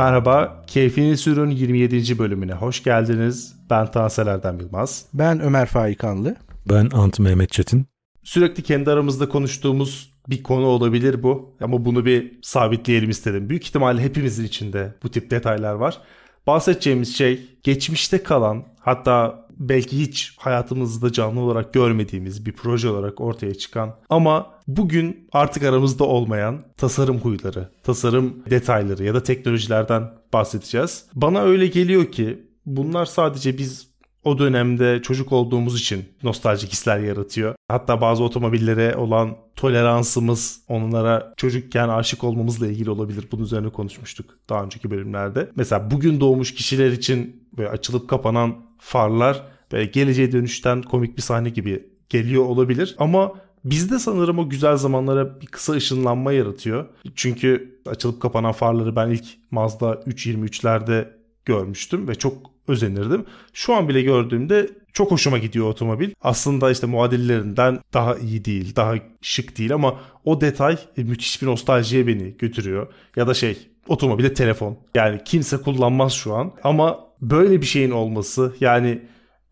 Merhaba, Keyfini Sürün 27. bölümüne hoş geldiniz. Ben Tansel Erdem Yılmaz. Ben Ömer Faikanlı. Ben Ant Mehmet Çetin. Sürekli kendi aramızda konuştuğumuz bir konu olabilir bu. Ama bunu bir sabitleyelim istedim. Büyük ihtimalle hepimizin içinde bu tip detaylar var. Bahsedeceğimiz şey geçmişte kalan hatta belki hiç hayatımızda canlı olarak görmediğimiz bir proje olarak ortaya çıkan ama bugün artık aramızda olmayan tasarım huyları, tasarım detayları ya da teknolojilerden bahsedeceğiz. Bana öyle geliyor ki bunlar sadece biz o dönemde çocuk olduğumuz için nostaljik hisler yaratıyor. Hatta bazı otomobillere olan toleransımız onlara çocukken aşık olmamızla ilgili olabilir. Bunun üzerine konuşmuştuk daha önceki bölümlerde. Mesela bugün doğmuş kişiler için böyle açılıp kapanan farlar ve geleceğe dönüşten komik bir sahne gibi geliyor olabilir. Ama Bizde sanırım o güzel zamanlara bir kısa ışınlanma yaratıyor. Çünkü açılıp kapanan farları ben ilk Mazda 323'lerde görmüştüm ve çok özenirdim. Şu an bile gördüğümde çok hoşuma gidiyor otomobil. Aslında işte muadillerinden daha iyi değil, daha şık değil ama o detay e, müthiş bir nostaljiye beni götürüyor. Ya da şey otomobile telefon. Yani kimse kullanmaz şu an ama böyle bir şeyin olması yani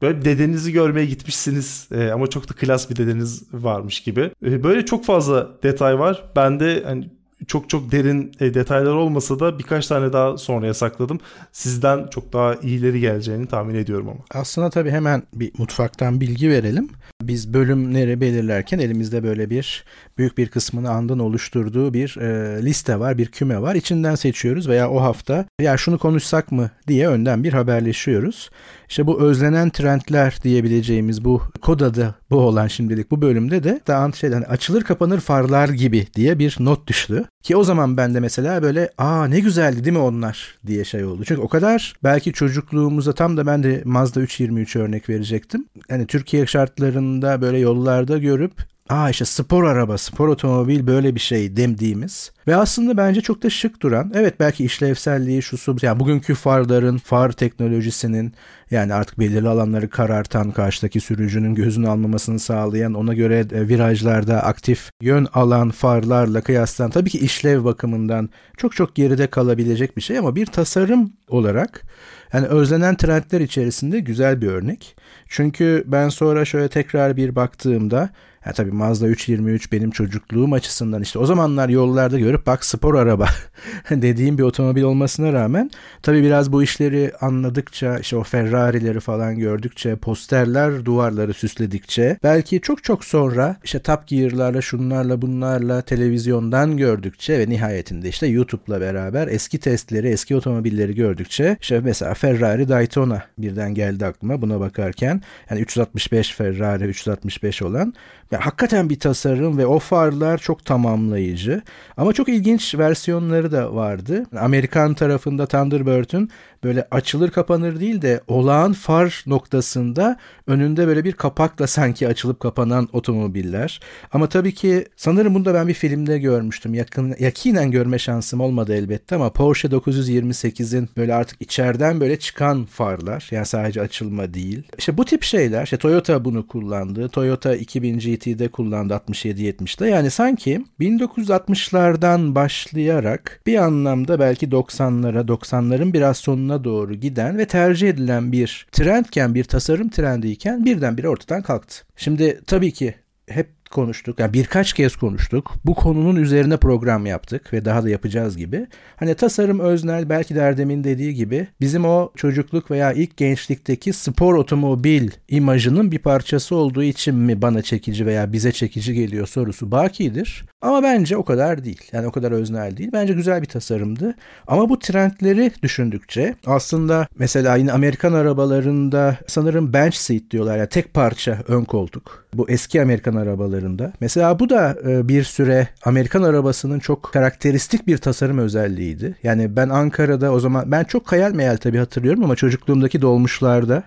Böyle dedenizi görmeye gitmişsiniz e, ama çok da klas bir dedeniz varmış gibi. E, böyle çok fazla detay var. Ben de hani çok çok derin e, detaylar olmasa da birkaç tane daha sonraya sakladım. Sizden çok daha iyileri geleceğini tahmin ediyorum ama. Aslında tabii hemen bir mutfaktan bilgi verelim. Biz bölümleri belirlerken elimizde böyle bir büyük bir kısmını andın oluşturduğu bir e, liste var, bir küme var. İçinden seçiyoruz veya o hafta ya şunu konuşsak mı diye önden bir haberleşiyoruz. İşte bu özlenen trendler diyebileceğimiz bu kod adı bu olan şimdilik bu bölümde de daha şeyden açılır kapanır farlar gibi diye bir not düştü. Ki o zaman ben de mesela böyle aa ne güzeldi değil mi onlar diye şey oldu. Çünkü o kadar belki çocukluğumuzda tam da ben de Mazda 323 örnek verecektim. Hani Türkiye şartlarında böyle yollarda görüp Aa işte spor araba, spor otomobil böyle bir şey demdiğimiz ve aslında bence çok da şık duran. Evet belki işlevselliği şu su yani bugünkü farların, far teknolojisinin yani artık belirli alanları karartan, karşıdaki sürücünün gözünü almamasını sağlayan, ona göre e, virajlarda aktif yön alan farlarla kıyaslan tabii ki işlev bakımından çok çok geride kalabilecek bir şey ama bir tasarım olarak yani özlenen trendler içerisinde güzel bir örnek. Çünkü ben sonra şöyle tekrar bir baktığımda ya tabii Mazda 323 benim çocukluğum açısından işte o zamanlar yollarda görüp bak spor araba dediğim bir otomobil olmasına rağmen tabii biraz bu işleri anladıkça işte o Ferrari'leri falan gördükçe posterler duvarları süsledikçe belki çok çok sonra işte Top Gear'larla şunlarla bunlarla televizyondan gördükçe ve nihayetinde işte YouTube'la beraber eski testleri eski otomobilleri gördükçe işte mesela Ferrari Daytona birden geldi aklıma buna bakarken. Yani 365 Ferrari 365 olan yani hakikaten bir tasarım ve o farlar çok tamamlayıcı. Ama çok ilginç versiyonları da vardı. Amerikan tarafında Thunderbird'ün böyle açılır kapanır değil de olağan far noktasında önünde böyle bir kapakla sanki açılıp kapanan otomobiller. Ama tabii ki sanırım bunu da ben bir filmde görmüştüm. Yakın, yakinen görme şansım olmadı elbette ama Porsche 928'in böyle artık içeriden böyle çıkan farlar. Yani sadece açılma değil. İşte bu tip şeyler. İşte Toyota bunu kullandı. Toyota 2000 GT'de kullandı 67-70'de. Yani sanki 1960'lardan başlayarak bir anlamda belki 90'lara 90'ların biraz sonuna doğru giden ve tercih edilen bir trendken, bir tasarım trendiyken birdenbire ortadan kalktı. Şimdi tabii ki hep konuştuk. Yani birkaç kez konuştuk. Bu konunun üzerine program yaptık ve daha da yapacağız gibi. Hani tasarım öznel belki de Erdem'in dediği gibi bizim o çocukluk veya ilk gençlikteki spor otomobil imajının bir parçası olduğu için mi bana çekici veya bize çekici geliyor sorusu bakidir. Ama bence o kadar değil. Yani o kadar öznel değil. Bence güzel bir tasarımdı. Ama bu trendleri düşündükçe aslında mesela yine Amerikan arabalarında sanırım bench seat diyorlar. Yani tek parça ön koltuk. Bu eski Amerikan arabalarında. Mesela bu da e, bir süre Amerikan arabasının çok karakteristik bir tasarım özelliğiydi. Yani ben Ankara'da o zaman ben çok hayal meyal tabii hatırlıyorum ama çocukluğumdaki dolmuşlarda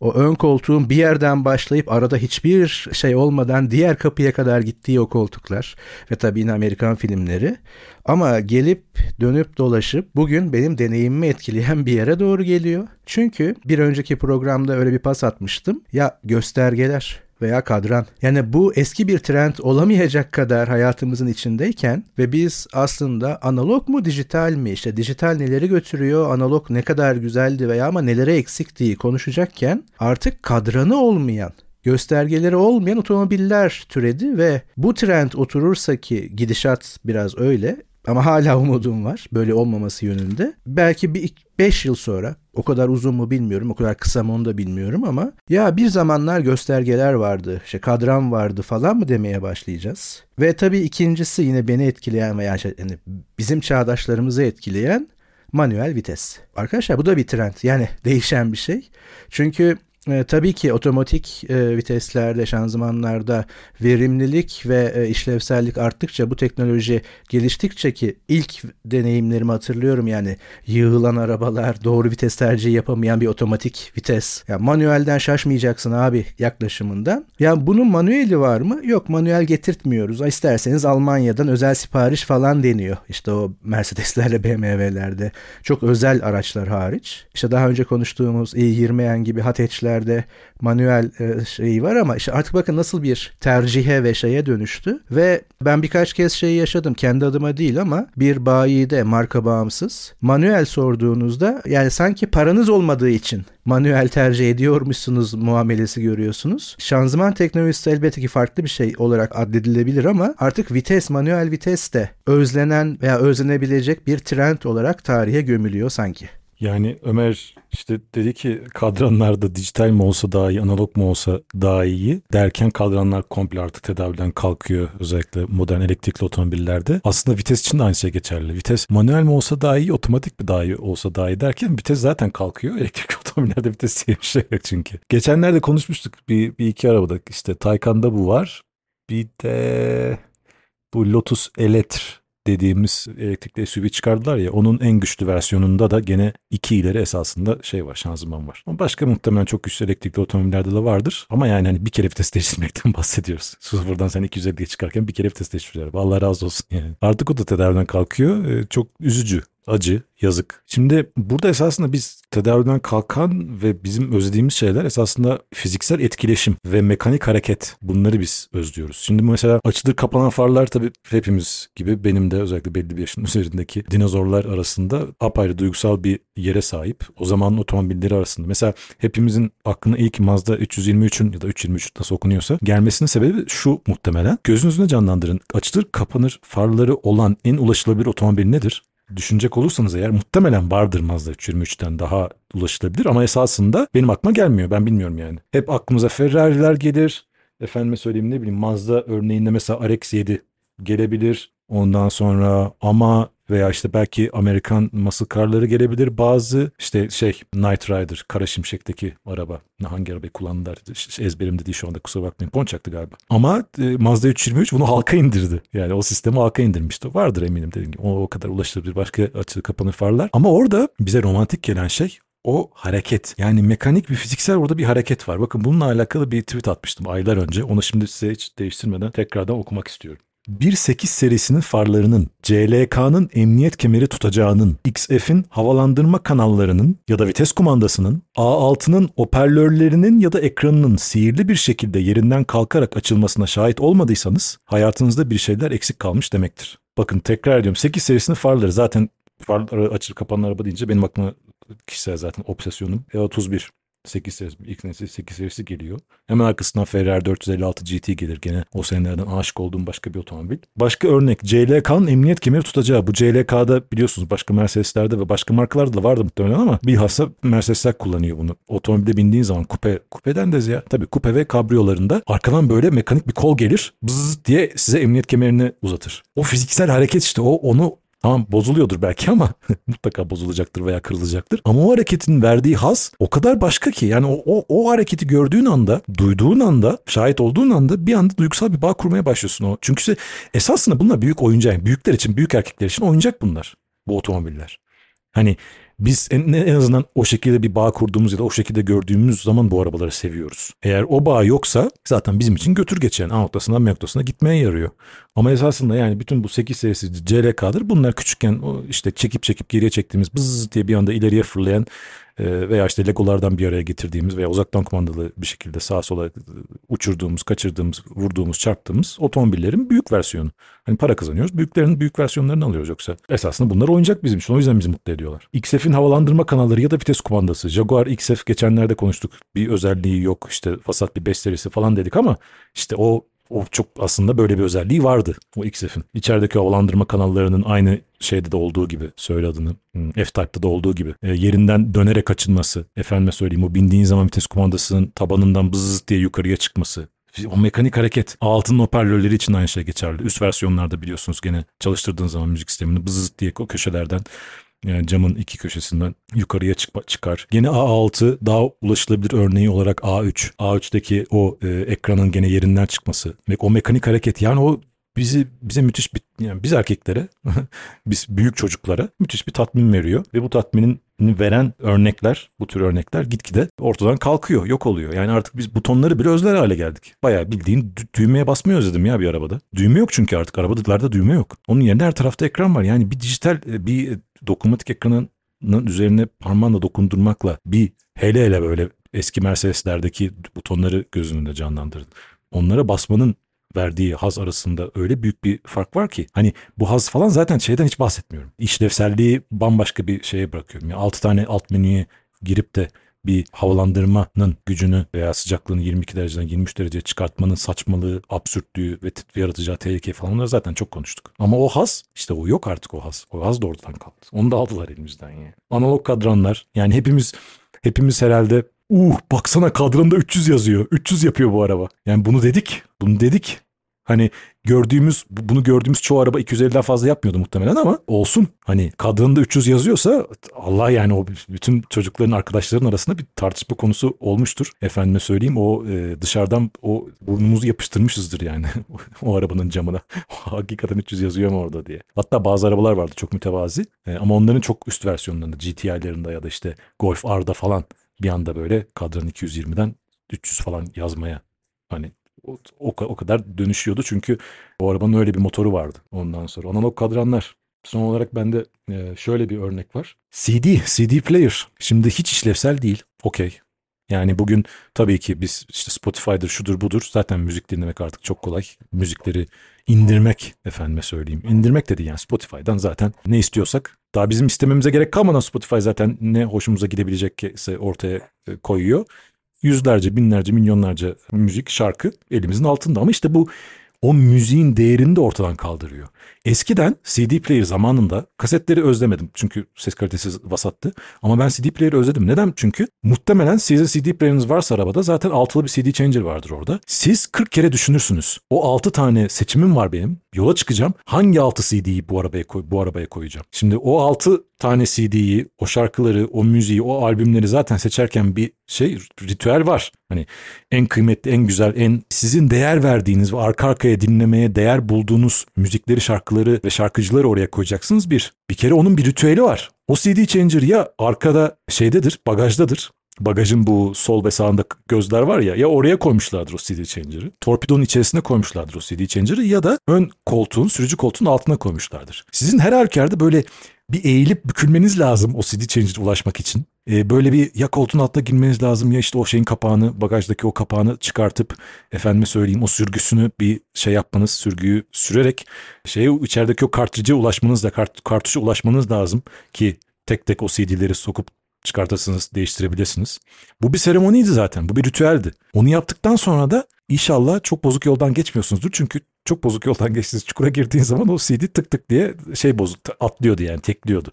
o ön koltuğun bir yerden başlayıp arada hiçbir şey olmadan diğer kapıya kadar gittiği o koltuklar ve tabii yine Amerikan filmleri. Ama gelip dönüp dolaşıp bugün benim deneyimimi etkileyen bir yere doğru geliyor. Çünkü bir önceki programda öyle bir pas atmıştım. Ya göstergeler veya kadran. Yani bu eski bir trend olamayacak kadar hayatımızın içindeyken ve biz aslında analog mu dijital mi işte dijital neleri götürüyor analog ne kadar güzeldi veya ama nelere eksiktiği konuşacakken artık kadranı olmayan göstergeleri olmayan otomobiller türedi ve bu trend oturursa ki gidişat biraz öyle ama hala umudum var böyle olmaması yönünde. Belki bir 5 yıl sonra o kadar uzun mu bilmiyorum o kadar kısa mı onu da bilmiyorum ama ya bir zamanlar göstergeler vardı işte kadran vardı falan mı demeye başlayacağız. Ve tabii ikincisi yine beni etkileyen veya şey, yani bizim çağdaşlarımızı etkileyen manuel vites. Arkadaşlar bu da bir trend yani değişen bir şey. Çünkü e, tabii ki otomatik e, viteslerde, şanzımanlarda verimlilik ve e, işlevsellik arttıkça bu teknoloji geliştikçe ki ilk deneyimlerimi hatırlıyorum yani yığılan arabalar, doğru vites tercihi yapamayan bir otomatik vites. Ya yani manuelden şaşmayacaksın abi yaklaşımından. Ya bunun manueli var mı? Yok manuel getirtmiyoruz. İsterseniz Almanya'dan özel sipariş falan deniyor. İşte o Mercedeslerle BMW'lerde çok özel araçlar hariç. İşte daha önce konuştuğumuz i20 gibi hatch'ler ürünlerde manuel e, şeyi var ama işte artık bakın nasıl bir tercihe ve şeye dönüştü ve ben birkaç kez şeyi yaşadım kendi adıma değil ama bir bayide marka bağımsız manuel sorduğunuzda yani sanki paranız olmadığı için manuel tercih ediyormuşsunuz muamelesi görüyorsunuz. Şanzıman teknolojisi elbette ki farklı bir şey olarak addedilebilir ama artık vites, manuel vites de özlenen veya özlenebilecek bir trend olarak tarihe gömülüyor sanki. Yani Ömer işte dedi ki kadranlarda dijital mi olsa daha iyi, analog mu olsa daha iyi derken kadranlar komple artık tedaviden kalkıyor. Özellikle modern elektrikli otomobillerde. Aslında vites için de aynı şey geçerli. Vites manuel mi olsa daha iyi, otomatik mi daha iyi olsa daha iyi derken vites zaten kalkıyor. Elektrikli otomobillerde vites diye bir şey yok çünkü. Geçenlerde konuşmuştuk bir, bir iki arabada işte Taycan'da bu var. Bir de bu Lotus Eletre dediğimiz elektrikli SUV çıkardılar ya onun en güçlü versiyonunda da gene iki ileri esasında şey var şanzıman var. Ama başka muhtemelen çok güçlü elektrikli otomobillerde de vardır. Ama yani hani bir kere vites değiştirmekten bahsediyoruz. Sıfırdan sen 250'ye çıkarken bir kere vites değiştiriyorlar. Allah razı olsun yani. Artık o da tedaviden kalkıyor. Ee, çok üzücü acı, yazık. Şimdi burada esasında biz tedaviden kalkan ve bizim özlediğimiz şeyler esasında fiziksel etkileşim ve mekanik hareket. Bunları biz özlüyoruz. Şimdi mesela açılır kapanan farlar tabii hepimiz gibi benim de özellikle belli bir yaşın üzerindeki dinozorlar arasında apayrı duygusal bir yere sahip. O zaman otomobilleri arasında. Mesela hepimizin aklına ilk Mazda 323'ün ya da 323 nasıl okunuyorsa gelmesinin sebebi şu muhtemelen. Gözünüzde canlandırın. Açılır kapanır farları olan en ulaşılabilir otomobil nedir? Düşünecek olursanız eğer muhtemelen vardır Mazda 323'ten daha ulaşılabilir ama esasında benim aklıma gelmiyor. Ben bilmiyorum yani. Hep aklımıza Ferrari'ler gelir. Efendime söyleyeyim ne bileyim Mazda örneğinde mesela RX-7 gelebilir. Ondan sonra ama veya işte belki Amerikan muscle car'ları gelebilir. Bazı işte şey Knight Rider, Kara Şimşek'teki araba. Hangi arabayı kullandılar ezberimde değil şu anda kusura bakmayın. Ponçak'tı galiba. Ama e, Mazda 323 bunu halka indirdi. Yani o sistemi halka indirmişti. Vardır eminim dediğim gibi. O, o kadar ulaşılabilir başka açılı kapanır farlar. Ama orada bize romantik gelen şey o hareket. Yani mekanik bir fiziksel orada bir hareket var. Bakın bununla alakalı bir tweet atmıştım aylar önce. Onu şimdi size hiç değiştirmeden tekrardan okumak istiyorum. 1.8 serisinin farlarının, CLK'nın emniyet kemeri tutacağının, XF'in havalandırma kanallarının ya da vites kumandasının, A6'nın hoparlörlerinin ya da ekranının sihirli bir şekilde yerinden kalkarak açılmasına şahit olmadıysanız hayatınızda bir şeyler eksik kalmış demektir. Bakın tekrar ediyorum 8 serisinin farları zaten farları açılıp kapanan araba deyince benim aklıma kişisel zaten obsesyonum E31 8 serisi, ilk nesil 8 serisi geliyor. Hemen arkasından Ferrari 456 GT gelir gene o senelerden aşık olduğum başka bir otomobil. Başka örnek CLK'nın emniyet kemeri tutacağı. Bu CLK'da biliyorsunuz başka Mercedes'lerde ve başka markalarda da vardı muhtemelen ama bilhassa Mercedesler kullanıyor bunu. Otomobilde bindiğin zaman kupe, kupeden de ya tabii kupe ve kabriyolarında arkadan böyle mekanik bir kol gelir bzzz diye size emniyet kemerini uzatır. O fiziksel hareket işte o onu Tamam bozuluyordur belki ama mutlaka bozulacaktır veya kırılacaktır. Ama o hareketin verdiği haz o kadar başka ki yani o, o, o hareketi gördüğün anda, duyduğun anda, şahit olduğun anda bir anda duygusal bir bağ kurmaya başlıyorsun o. Çünkü işte esasında bunlar büyük oyuncak. büyükler için, büyük erkekler için oyuncak bunlar. Bu otomobiller. Hani biz en, en azından o şekilde bir bağ kurduğumuz ya da o şekilde gördüğümüz zaman bu arabaları seviyoruz. Eğer o bağ yoksa zaten bizim için götür geçen A noktasından B noktasına gitmeye yarıyor. Ama esasında yani bütün bu 8 serisi CLK'dır. Bunlar küçükken işte çekip çekip geriye çektiğimiz bızz diye bir anda ileriye fırlayan veya işte legolardan bir araya getirdiğimiz veya uzaktan kumandalı bir şekilde sağa sola e, uçurduğumuz, kaçırdığımız, vurduğumuz, çarptığımız otomobillerin büyük versiyonu. Hani para kazanıyoruz. Büyüklerin büyük versiyonlarını alıyoruz yoksa. Esasında bunlar oyuncak bizim için. O yüzden bizi mutlu ediyorlar. XF'in havalandırma kanalları ya da vites kumandası. Jaguar XF geçenlerde konuştuk. Bir özelliği yok. İşte Passat bir 5 serisi falan dedik ama işte o o çok aslında böyle bir özelliği vardı o XF'in. İçerideki havalandırma kanallarının aynı şeyde de olduğu gibi söyle adını hmm, F-Type'da da olduğu gibi e, yerinden dönerek açılması efendime söyleyeyim o bindiğin zaman vites kumandasının tabanından bızız diye yukarıya çıkması o mekanik hareket altın hoparlörleri için aynı şey geçerli. Üst versiyonlarda biliyorsunuz gene çalıştırdığın zaman müzik sistemini bızız diye o köşelerden yani camın iki köşesinden yukarıya çık çıkar. Gene A6 daha ulaşılabilir örneği olarak A3. A3'teki o e, ekranın gene yerinden çıkması o mekanik hareket yani o bizi bize müthiş bir yani biz erkeklere biz büyük çocuklara müthiş bir tatmin veriyor ve bu tatminin veren örnekler bu tür örnekler gitgide ortadan kalkıyor yok oluyor. Yani artık biz butonları bile özler hale geldik. Bayağı bildiğin dü- düğmeye basmayı özledim ya bir arabada. Düğme yok çünkü artık arabalarda düğme yok. Onun yerine her tarafta ekran var. Yani bir dijital e, bir dokunmatik ekranın üzerine parmağınla dokundurmakla bir hele hele böyle eski Mercedes'lerdeki butonları gözünün önünde canlandırın. Onlara basmanın verdiği haz arasında öyle büyük bir fark var ki hani bu haz falan zaten şeyden hiç bahsetmiyorum. İşlevselliği bambaşka bir şeye bırakıyorum. Yani 6 tane alt menüye girip de bir havalandırmanın gücünü veya sıcaklığını 22 dereceden 23 dereceye çıkartmanın saçmalığı, absürtlüğü ve yaratacağı tehlike falan onları zaten çok konuştuk. Ama o haz işte o yok artık o haz. O haz da ortadan kalktı. Onu da aldılar elimizden yani. Analog kadranlar yani hepimiz hepimiz herhalde Uh baksana kadranda 300 yazıyor. 300 yapıyor bu araba. Yani bunu dedik. Bunu dedik. Hani gördüğümüz bunu gördüğümüz çoğu araba 250'den fazla yapmıyordu muhtemelen ama olsun. Hani kadrında 300 yazıyorsa Allah yani o bütün çocukların arkadaşların arasında bir tartışma konusu olmuştur. Efendime söyleyeyim o e, dışarıdan o burnumuzu yapıştırmışızdır yani o arabanın camına. Hakikaten 300 yazıyor mu orada diye. Hatta bazı arabalar vardı çok mütevazi e, ama onların çok üst versiyonlarında GTI'lerinde ya da işte Golf R'da falan bir anda böyle kadran 220'den 300 falan yazmaya hani o, o, o kadar dönüşüyordu çünkü o arabanın öyle bir motoru vardı ondan sonra. Analog kadranlar. Son olarak bende şöyle bir örnek var. CD, CD player. Şimdi hiç işlevsel değil. Okey. Yani bugün tabii ki biz işte Spotify'dır şudur budur zaten müzik dinlemek artık çok kolay. Müzikleri indirmek efendime söyleyeyim. İndirmek dedi yani Spotify'dan zaten ne istiyorsak daha bizim istememize gerek kalmadan Spotify zaten ne hoşumuza gidebilecekse ortaya e, koyuyor. Yüzlerce, binlerce, milyonlarca müzik, şarkı elimizin altında ama işte bu o müziğin değerini de ortadan kaldırıyor. Eskiden CD player zamanında kasetleri özlemedim çünkü ses kalitesi vasattı. Ama ben CD player özledim. Neden? Çünkü muhtemelen sizin CD player'ınız varsa arabada zaten altılı bir CD changer vardır orada. Siz 40 kere düşünürsünüz. O 6 tane seçimim var benim. Yola çıkacağım. Hangi 6 CD'yi bu arabaya koy bu arabaya koyacağım? Şimdi o 6 tane CD'yi, o şarkıları, o müziği, o albümleri zaten seçerken bir şey ritüel var. Hani en kıymetli, en güzel, en sizin değer verdiğiniz ve arka arkaya dinlemeye değer bulduğunuz müzikleri, şarkıları ve şarkıcıları oraya koyacaksınız bir. Bir kere onun bir ritüeli var. O CD changer ya arkada şeydedir, bagajdadır bagajın bu sol ve sağında gözler var ya ya oraya koymuşlardır o CD changer'ı. Torpidonun içerisine koymuşlardır o CD changer'ı ya da ön koltuğun, sürücü koltuğun altına koymuşlardır. Sizin her halükarda böyle bir eğilip bükülmeniz lazım o CD changer'a ulaşmak için. Ee, böyle bir ya koltuğun altına girmeniz lazım ya işte o şeyin kapağını, bagajdaki o kapağını çıkartıp efendime söyleyeyim o sürgüsünü bir şey yapmanız, sürgüyü sürerek şeye içerideki o kartridge ulaşmanız da kart, kartuşa ulaşmanız lazım ki tek tek o CD'leri sokup çıkartırsınız, değiştirebilirsiniz. Bu bir seremoniydi zaten. Bu bir ritüeldi. Onu yaptıktan sonra da inşallah çok bozuk yoldan geçmiyorsunuzdur. Çünkü çok bozuk yoldan geçtiğiniz çukura girdiğin zaman o CD tık tık diye şey bozuk atlıyordu yani tekliyordu.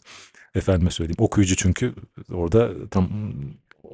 Efendime söyleyeyim. Okuyucu çünkü orada tam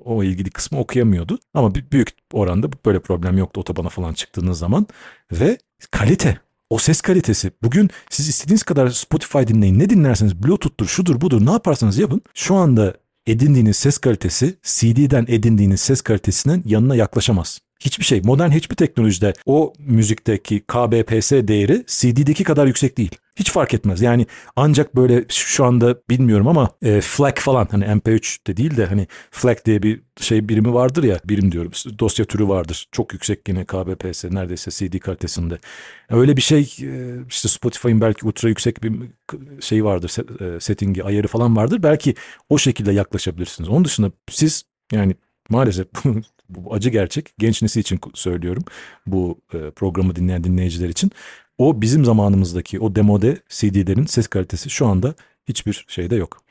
o ilgili kısmı okuyamıyordu. Ama büyük oranda böyle problem yoktu otobana falan çıktığınız zaman. Ve kalite o ses kalitesi. Bugün siz istediğiniz kadar Spotify dinleyin. Ne dinlerseniz Bluetooth'tur, şudur, budur ne yaparsanız yapın. Şu anda edindiğiniz ses kalitesi CD'den edindiğiniz ses kalitesinin yanına yaklaşamaz. Hiçbir şey. Modern hiçbir teknolojide o müzikteki KBPS değeri CD'deki kadar yüksek değil. Hiç fark etmez. Yani ancak böyle şu anda bilmiyorum ama e, FLAC falan hani MP3 de değil de hani FLAC diye bir şey birimi vardır ya birim diyorum dosya türü vardır. Çok yüksek yine KBPS neredeyse CD kalitesinde. Öyle bir şey e, işte Spotify'ın belki ultra yüksek bir şey vardır e, settingi ayarı falan vardır. Belki o şekilde yaklaşabilirsiniz. Onun dışında siz yani maalesef bu acı gerçek genç nesil için söylüyorum bu e, programı dinleyen dinleyiciler için o bizim zamanımızdaki o demode CD'lerin ses kalitesi şu anda hiçbir şeyde yok.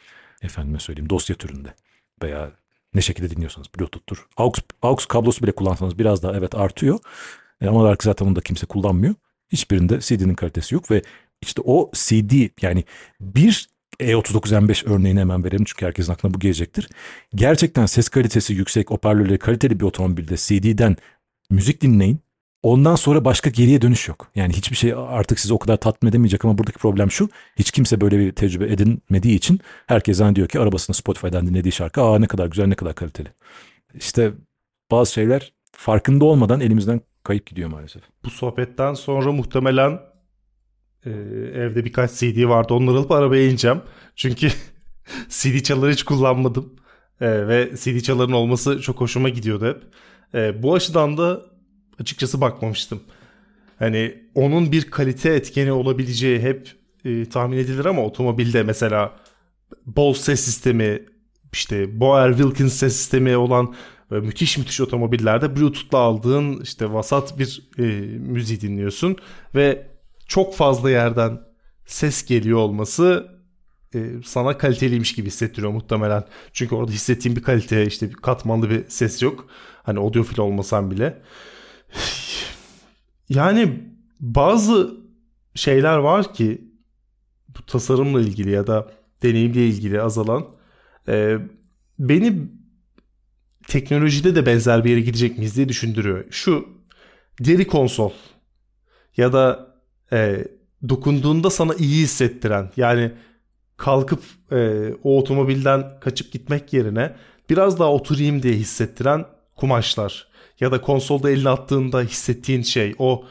Efendime söyleyeyim dosya türünde veya ne şekilde dinliyorsanız Bluetooth'tur. AUX, AUX kablosu bile kullansanız biraz daha evet artıyor. E, ama olarak zaten onu da kimse kullanmıyor. Hiçbirinde CD'nin kalitesi yok ve işte o CD yani bir E39M5 örneğini hemen verelim çünkü herkesin aklına bu gelecektir. Gerçekten ses kalitesi yüksek, hoparlörleri kaliteli bir otomobilde CD'den müzik dinleyin. Ondan sonra başka geriye dönüş yok. Yani hiçbir şey artık sizi o kadar tatmin edemeyecek ama buradaki problem şu. Hiç kimse böyle bir tecrübe edinmediği için herkes zannediyor ki arabasında Spotify'dan dinlediği şarkı aa ne kadar güzel ne kadar kaliteli. İşte bazı şeyler farkında olmadan elimizden kayıp gidiyor maalesef. Bu sohbetten sonra muhtemelen e, evde birkaç CD vardı. Onları alıp arabaya ineceğim. Çünkü CD çaları hiç kullanmadım. E, ve CD çaların olması çok hoşuma gidiyordu hep. E, bu açıdan da açıkçası bakmamıştım. Hani onun bir kalite etkeni olabileceği hep e, tahmin edilir ama otomobilde mesela Bose ses sistemi işte Boer Wilkins ses sistemi olan ve müthiş müthiş otomobillerde Bluetooth'la aldığın işte vasat bir e, müziği dinliyorsun ve çok fazla yerden ses geliyor olması e, sana kaliteliymiş gibi hissettiriyor muhtemelen. Çünkü orada hissettiğim bir kalite işte bir katmanlı bir ses yok. Hani audiofil olmasam bile. Yani bazı şeyler var ki bu tasarımla ilgili ya da deneyimle ilgili azalan e, beni teknolojide de benzer bir yere gidecek miyiz diye düşündürüyor. Şu deri konsol ya da e, dokunduğunda sana iyi hissettiren yani kalkıp e, o otomobilden kaçıp gitmek yerine biraz daha oturayım diye hissettiren kumaşlar ya da konsolda elini attığında hissettiğin şey o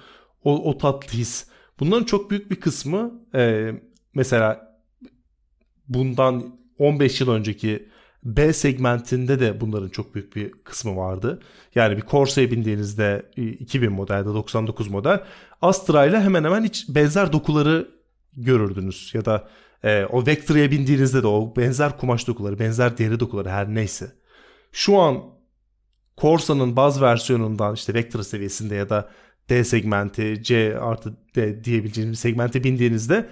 o, o tatlı his. Bunların çok büyük bir kısmı e, mesela bundan 15 yıl önceki B segmentinde de bunların çok büyük bir kısmı vardı. Yani bir Corsa'ya bindiğinizde 2000 modelde 99 model Astra ile hemen hemen hiç benzer dokuları görürdünüz. Ya da e, o Vectra'ya bindiğinizde de o benzer kumaş dokuları, benzer deri dokuları her neyse. Şu an Corsa'nın baz versiyonundan işte Vectra seviyesinde ya da D segmenti, C artı D diyebileceğimiz segmente bindiğinizde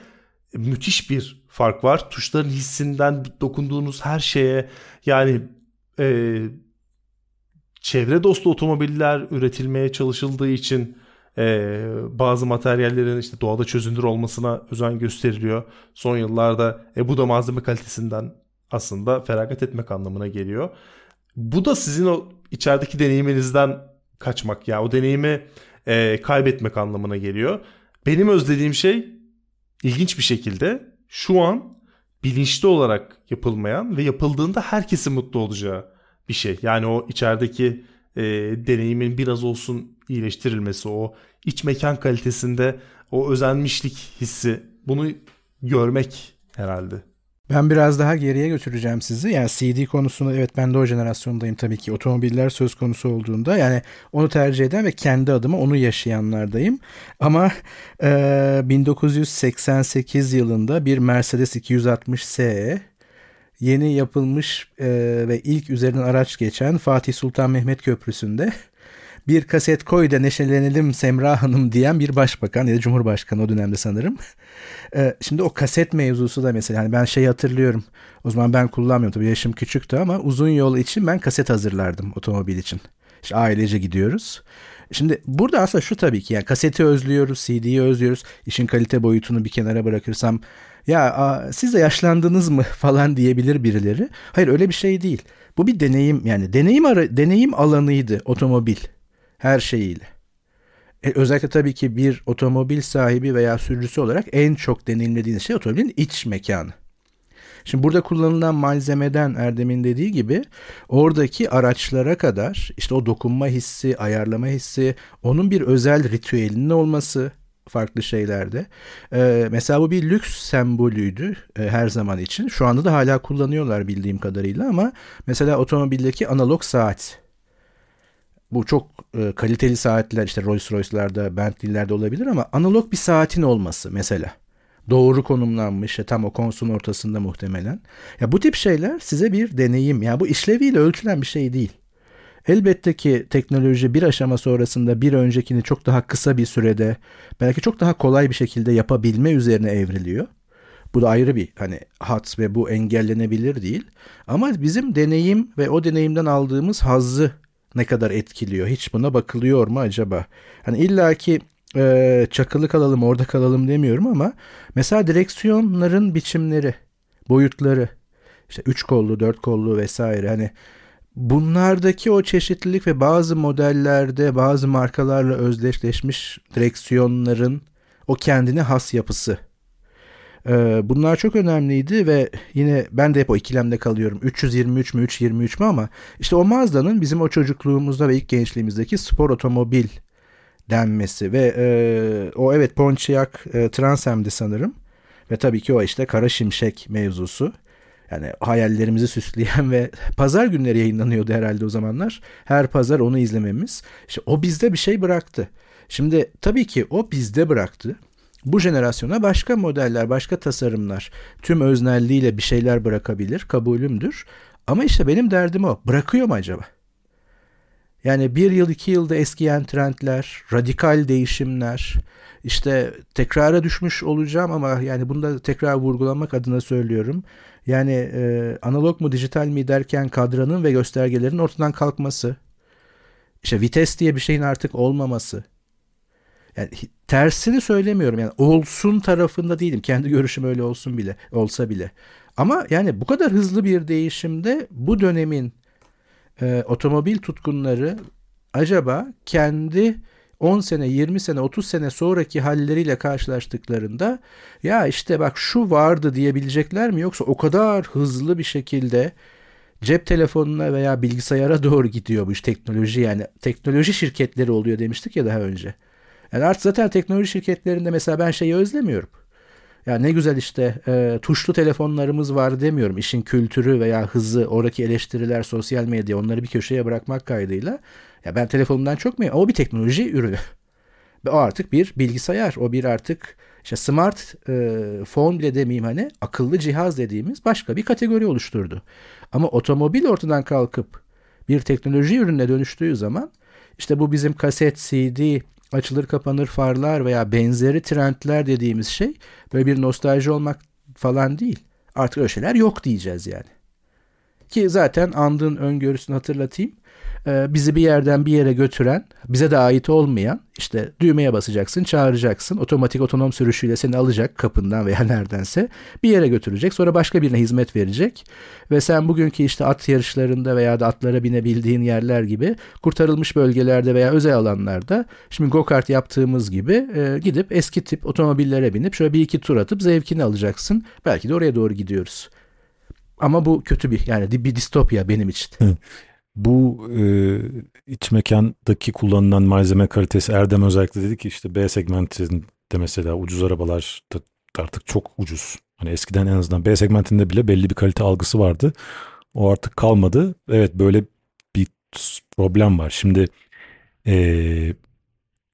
müthiş bir fark var. Tuşların hissinden dokunduğunuz her şeye yani e, çevre dostu otomobiller üretilmeye çalışıldığı için e, bazı materyallerin işte doğada çözünür olmasına özen gösteriliyor. Son yıllarda e, bu da malzeme kalitesinden aslında feragat etmek anlamına geliyor. Bu da sizin o içerideki deneyiminizden kaçmak ya o deneyimi e, kaybetmek anlamına geliyor. Benim özlediğim şey ilginç bir şekilde şu an bilinçli olarak yapılmayan ve yapıldığında herkesin mutlu olacağı bir şey. Yani o içerideki e, deneyimin biraz olsun iyileştirilmesi, o iç mekan kalitesinde o özenmişlik hissi bunu görmek herhalde. Ben biraz daha geriye götüreceğim sizi. Yani CD konusunda evet ben de o jenerasyondayım tabii ki. Otomobiller söz konusu olduğunda yani onu tercih eden ve kendi adıma onu yaşayanlardayım. Ama e, 1988 yılında bir Mercedes 260 SE yeni yapılmış e, ve ilk üzerinden araç geçen Fatih Sultan Mehmet Köprüsü'nde bir kaset koy da neşelenelim Semra Hanım diyen bir başbakan ya da cumhurbaşkanı o dönemde sanırım. Ee, şimdi o kaset mevzusu da mesela hani ben şey hatırlıyorum. O zaman ben kullanmıyorum tabii yaşım küçüktü ama uzun yol için ben kaset hazırlardım otomobil için. İşte ailece gidiyoruz. Şimdi burada aslında şu tabii ki yani kaseti özlüyoruz, CD'yi özlüyoruz. İşin kalite boyutunu bir kenara bırakırsam ya a, siz de yaşlandınız mı falan diyebilir birileri. Hayır öyle bir şey değil. Bu bir deneyim yani deneyim ara, deneyim alanıydı otomobil her şeyiyle. E, özellikle tabii ki bir otomobil sahibi veya sürücüsü olarak en çok deneyimlediğiniz şey otomobilin iç mekanı. Şimdi burada kullanılan malzemeden Erdem'in dediği gibi oradaki araçlara kadar işte o dokunma hissi, ayarlama hissi, onun bir özel ritüelinin olması farklı şeylerde. Ee, mesela bu bir lüks sembolüydü e, her zaman için. Şu anda da hala kullanıyorlar bildiğim kadarıyla ama mesela otomobildeki analog saat bu çok e, kaliteli saatler işte Rolls Royce'larda, Bentley'lerde olabilir ama analog bir saatin olması mesela. Doğru konumlanmış, tam o konsolun ortasında muhtemelen. Ya bu tip şeyler size bir deneyim. Ya bu işleviyle ölçülen bir şey değil. Elbette ki teknoloji bir aşama sonrasında bir öncekini çok daha kısa bir sürede belki çok daha kolay bir şekilde yapabilme üzerine evriliyor. Bu da ayrı bir hani hat ve bu engellenebilir değil. Ama bizim deneyim ve o deneyimden aldığımız hazzı ne kadar etkiliyor? Hiç buna bakılıyor mu acaba? Hani illaki e, çakılı kalalım orada kalalım demiyorum ama mesela direksiyonların biçimleri, boyutları, işte üç kollu, dört kollu vesaire hani bunlardaki o çeşitlilik ve bazı modellerde bazı markalarla özdeşleşmiş direksiyonların o kendine has yapısı. Ee, bunlar çok önemliydi ve yine ben de hep o ikilemde kalıyorum. 323 mü 323 mü ama işte o Mazda'nın bizim o çocukluğumuzda ve ilk gençliğimizdeki spor otomobil denmesi ve e, o evet Pontiac e, Transam'di sanırım. Ve tabii ki o işte Kara Şimşek mevzusu. Yani hayallerimizi süsleyen ve pazar günleri yayınlanıyordu herhalde o zamanlar. Her pazar onu izlememiz. İşte o bizde bir şey bıraktı. Şimdi tabii ki o bizde bıraktı. Bu jenerasyona başka modeller, başka tasarımlar tüm öznelliğiyle bir şeyler bırakabilir, kabulümdür. Ama işte benim derdim o. Bırakıyor mu acaba? Yani bir yıl iki yılda eskiyen trendler, radikal değişimler, işte tekrara düşmüş olacağım ama yani bunu da tekrar vurgulamak adına söylüyorum. Yani e, analog mu dijital mi derken kadranın ve göstergelerin ortadan kalkması, işte vites diye bir şeyin artık olmaması. Yani tersini söylemiyorum yani olsun tarafında değilim. Kendi görüşüm öyle olsun bile olsa bile. Ama yani bu kadar hızlı bir değişimde bu dönemin e, otomobil tutkunları acaba kendi 10 sene, 20 sene, 30 sene sonraki halleriyle karşılaştıklarında ya işte bak şu vardı diyebilecekler mi yoksa o kadar hızlı bir şekilde cep telefonuna veya bilgisayara doğru gidiyor bu iş teknoloji yani teknoloji şirketleri oluyor demiştik ya daha önce. Yani artık zaten teknoloji şirketlerinde mesela ben şeyi özlemiyorum. Ya ne güzel işte e, tuşlu telefonlarımız var demiyorum. İşin kültürü veya hızı, oradaki eleştiriler, sosyal medya onları bir köşeye bırakmak kaydıyla. Ya ben telefonumdan çok mu? O bir teknoloji ürünü. O artık bir bilgisayar. O bir artık işte smart e, phone bile demeyeyim hani akıllı cihaz dediğimiz başka bir kategori oluşturdu. Ama otomobil ortadan kalkıp bir teknoloji ürününe dönüştüğü zaman işte bu bizim kaset, CD, açılır kapanır farlar veya benzeri trendler dediğimiz şey böyle bir nostalji olmak falan değil. Artık öyle şeyler yok diyeceğiz yani. Ki zaten andığın öngörüsünü hatırlatayım. Ee, bizi bir yerden bir yere götüren, bize de ait olmayan işte düğmeye basacaksın, çağıracaksın. Otomatik otonom sürüşüyle seni alacak kapından veya neredense bir yere götürecek. Sonra başka birine hizmet verecek. Ve sen bugünkü işte at yarışlarında veya da atlara binebildiğin yerler gibi kurtarılmış bölgelerde veya özel alanlarda şimdi go-kart yaptığımız gibi e, gidip eski tip otomobillere binip şöyle bir iki tur atıp zevkini alacaksın. Belki de oraya doğru gidiyoruz. Ama bu kötü bir yani bir distopya benim için. Bu e, iç mekandaki kullanılan malzeme kalitesi Erdem özellikle dedi ki işte B segmentinde mesela ucuz arabalar da artık çok ucuz. Hani eskiden en azından B segmentinde bile belli bir kalite algısı vardı. O artık kalmadı. Evet böyle bir problem var. Şimdi e,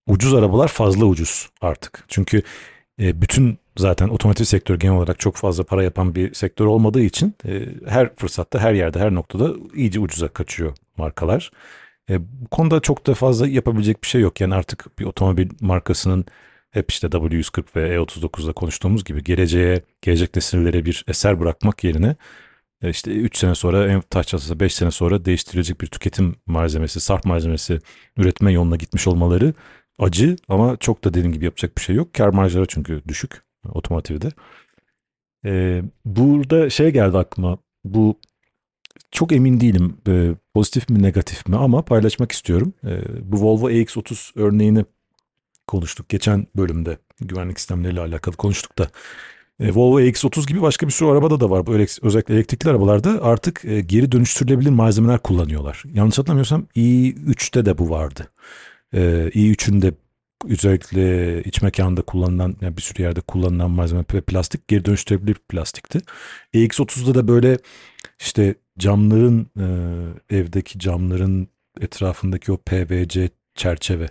ucuz arabalar fazla ucuz artık. Çünkü e, bütün zaten otomotiv sektörü genel olarak çok fazla para yapan bir sektör olmadığı için e, her fırsatta, her yerde, her noktada iyice ucuza kaçıyor markalar. E, bu konuda çok da fazla yapabilecek bir şey yok. Yani artık bir otomobil markasının hep işte W140 ve E39'da konuştuğumuz gibi geleceğe, gelecek nesillere bir eser bırakmak yerine e, işte 3 sene sonra en taş çatısı 5 sene sonra değiştirilecek bir tüketim malzemesi, sarf malzemesi üretme yoluna gitmiş olmaları acı ama çok da dediğim gibi yapacak bir şey yok. Kar marjları çünkü düşük otomotivde. Ee, burada şey geldi aklıma. Bu çok emin değilim e, pozitif mi negatif mi ama paylaşmak istiyorum. E, bu Volvo EX30 örneğini konuştuk geçen bölümde güvenlik sistemleriyle alakalı konuştuk da E, Volvo EX30 gibi başka bir sürü arabada da var. Bu özellikle elektrikli arabalarda artık e, geri dönüştürülebilir malzemeler kullanıyorlar. Yanlış hatırlamıyorsam i3'te de bu vardı. E, i3'ün de özellikle iç mekanda kullanılan yani bir sürü yerde kullanılan malzeme ve plastik geri dönüştürülebilir plastikti. EX30'da da böyle işte camların evdeki camların etrafındaki o PVC çerçeve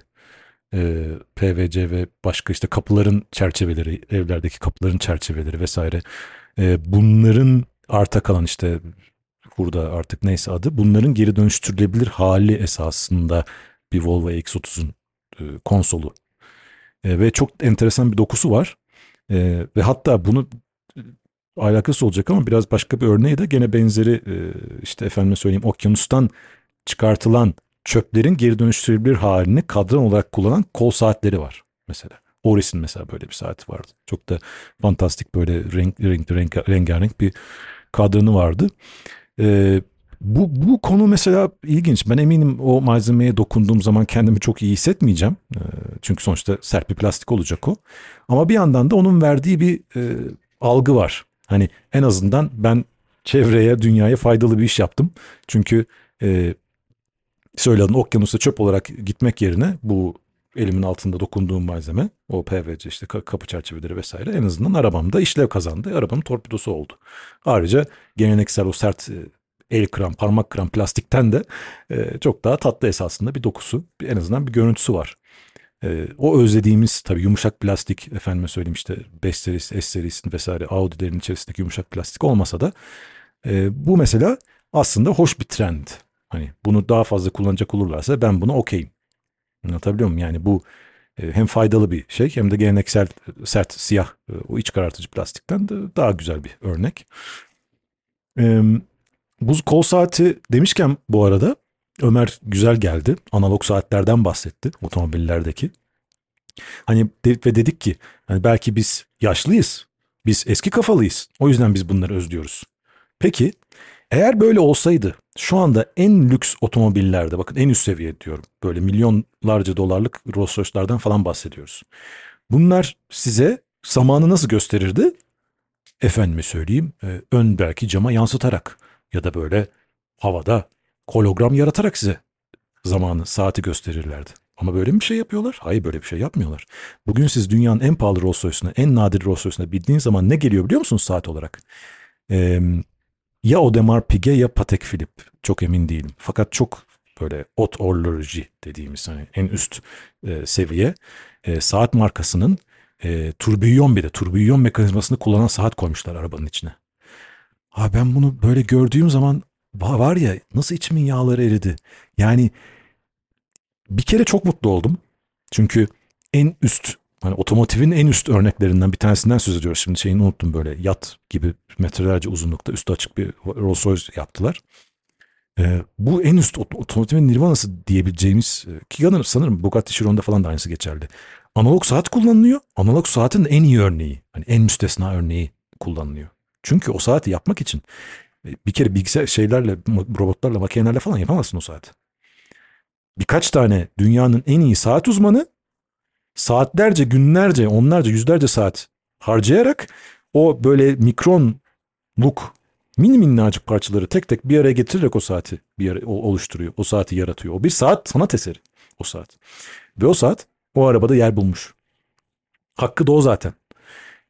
e, PVC ve başka işte kapıların çerçeveleri, evlerdeki kapıların çerçeveleri vesaire. E, bunların arta kalan işte burada artık neyse adı bunların geri dönüştürülebilir hali esasında bir Volvo X30'un e, konsolu. E, ve çok enteresan bir dokusu var. E, ve hatta bunu e, alakası olacak ama biraz başka bir örneği de gene benzeri e, işte efendime söyleyeyim okyanustan çıkartılan çöplerin geri dönüştürülebilir halini kadran olarak kullanan kol saatleri var mesela. Oris'in mesela böyle bir saati vardı. Çok da fantastik böyle renk, renk, renk, rengarenk bir kadranı vardı. Ee, bu, bu konu mesela ilginç. Ben eminim o malzemeye dokunduğum zaman kendimi çok iyi hissetmeyeceğim. Ee, çünkü sonuçta sert bir plastik olacak o. Ama bir yandan da onun verdiği bir e, algı var. Hani en azından ben çevreye, dünyaya faydalı bir iş yaptım. Çünkü e, söyledin okyanusta çöp olarak gitmek yerine bu elimin altında dokunduğum malzeme o PVC işte kapı çerçeveleri vesaire en azından arabamda işlev kazandı. Arabanın torpidosu oldu. Ayrıca geleneksel o sert e, el kıran, parmak kıran plastikten de e, çok daha tatlı esasında bir dokusu, en azından bir görüntüsü var. E, o özlediğimiz tabii yumuşak plastik, efendime söyleyeyim işte 5 serisi, S serisi vesaire Audi'lerin içerisindeki yumuşak plastik olmasa da e, bu mesela aslında hoş bir trend. Hani bunu daha fazla kullanacak olurlarsa ben buna okeyim. Anlatabiliyor muyum? Yani bu e, hem faydalı bir şey hem de geleneksel sert siyah e, o iç karartıcı plastikten de daha güzel bir örnek. Bu kol saati demişken bu arada Ömer güzel geldi. Analog saatlerden bahsetti otomobillerdeki. Hani ve dedik ki hani belki biz yaşlıyız. Biz eski kafalıyız. O yüzden biz bunları özlüyoruz. Peki eğer böyle olsaydı şu anda en lüks otomobillerde bakın en üst seviye diyorum. Böyle milyonlarca dolarlık Rolls Royce'lardan falan bahsediyoruz. Bunlar size zamanı nasıl gösterirdi? Efendime söyleyeyim e, ön belki cama yansıtarak ya da böyle havada hologram yaratarak size zamanı, saati gösterirlerdi. Ama böyle bir şey yapıyorlar? Hayır böyle bir şey yapmıyorlar. Bugün siz dünyanın en pahalı Rolls en nadir Rolls bildiğiniz zaman ne geliyor biliyor musunuz saat olarak? Ee, ya Audemars Piguet ya Patek Philippe. Çok emin değilim. Fakat çok böyle haute horloge dediğimiz hani en üst e, seviye e, saat markasının e, turbiyon bir de turbiyon mekanizmasını kullanan saat koymuşlar arabanın içine. Ha ben bunu böyle gördüğüm zaman var ya nasıl içimin yağları eridi. Yani bir kere çok mutlu oldum. Çünkü en üst hani otomotivin en üst örneklerinden bir tanesinden söz ediyoruz. Şimdi şeyini unuttum böyle yat gibi metrelerce uzunlukta üstü açık bir Rolls Royce yaptılar. Ee, bu en üst otomotivin nirvanası diyebileceğimiz ki sanırım Bugatti Chiron'da falan da aynısı geçerli. Analog saat kullanılıyor. Analog saatin en iyi örneği. Hani en müstesna örneği kullanılıyor. Çünkü o saati yapmak için e, bir kere bilgisayar şeylerle, robotlarla, makinelerle falan yapamazsın o saati. Birkaç tane dünyanın en iyi saat uzmanı saatlerce, günlerce, onlarca, yüzlerce saat harcayarak o böyle mikronluk mini minnacık parçaları tek tek bir araya getirerek o saati bir yere oluşturuyor. O saati yaratıyor. O bir saat sanat eseri o saat. Ve o saat o arabada yer bulmuş. Hakkı da o zaten.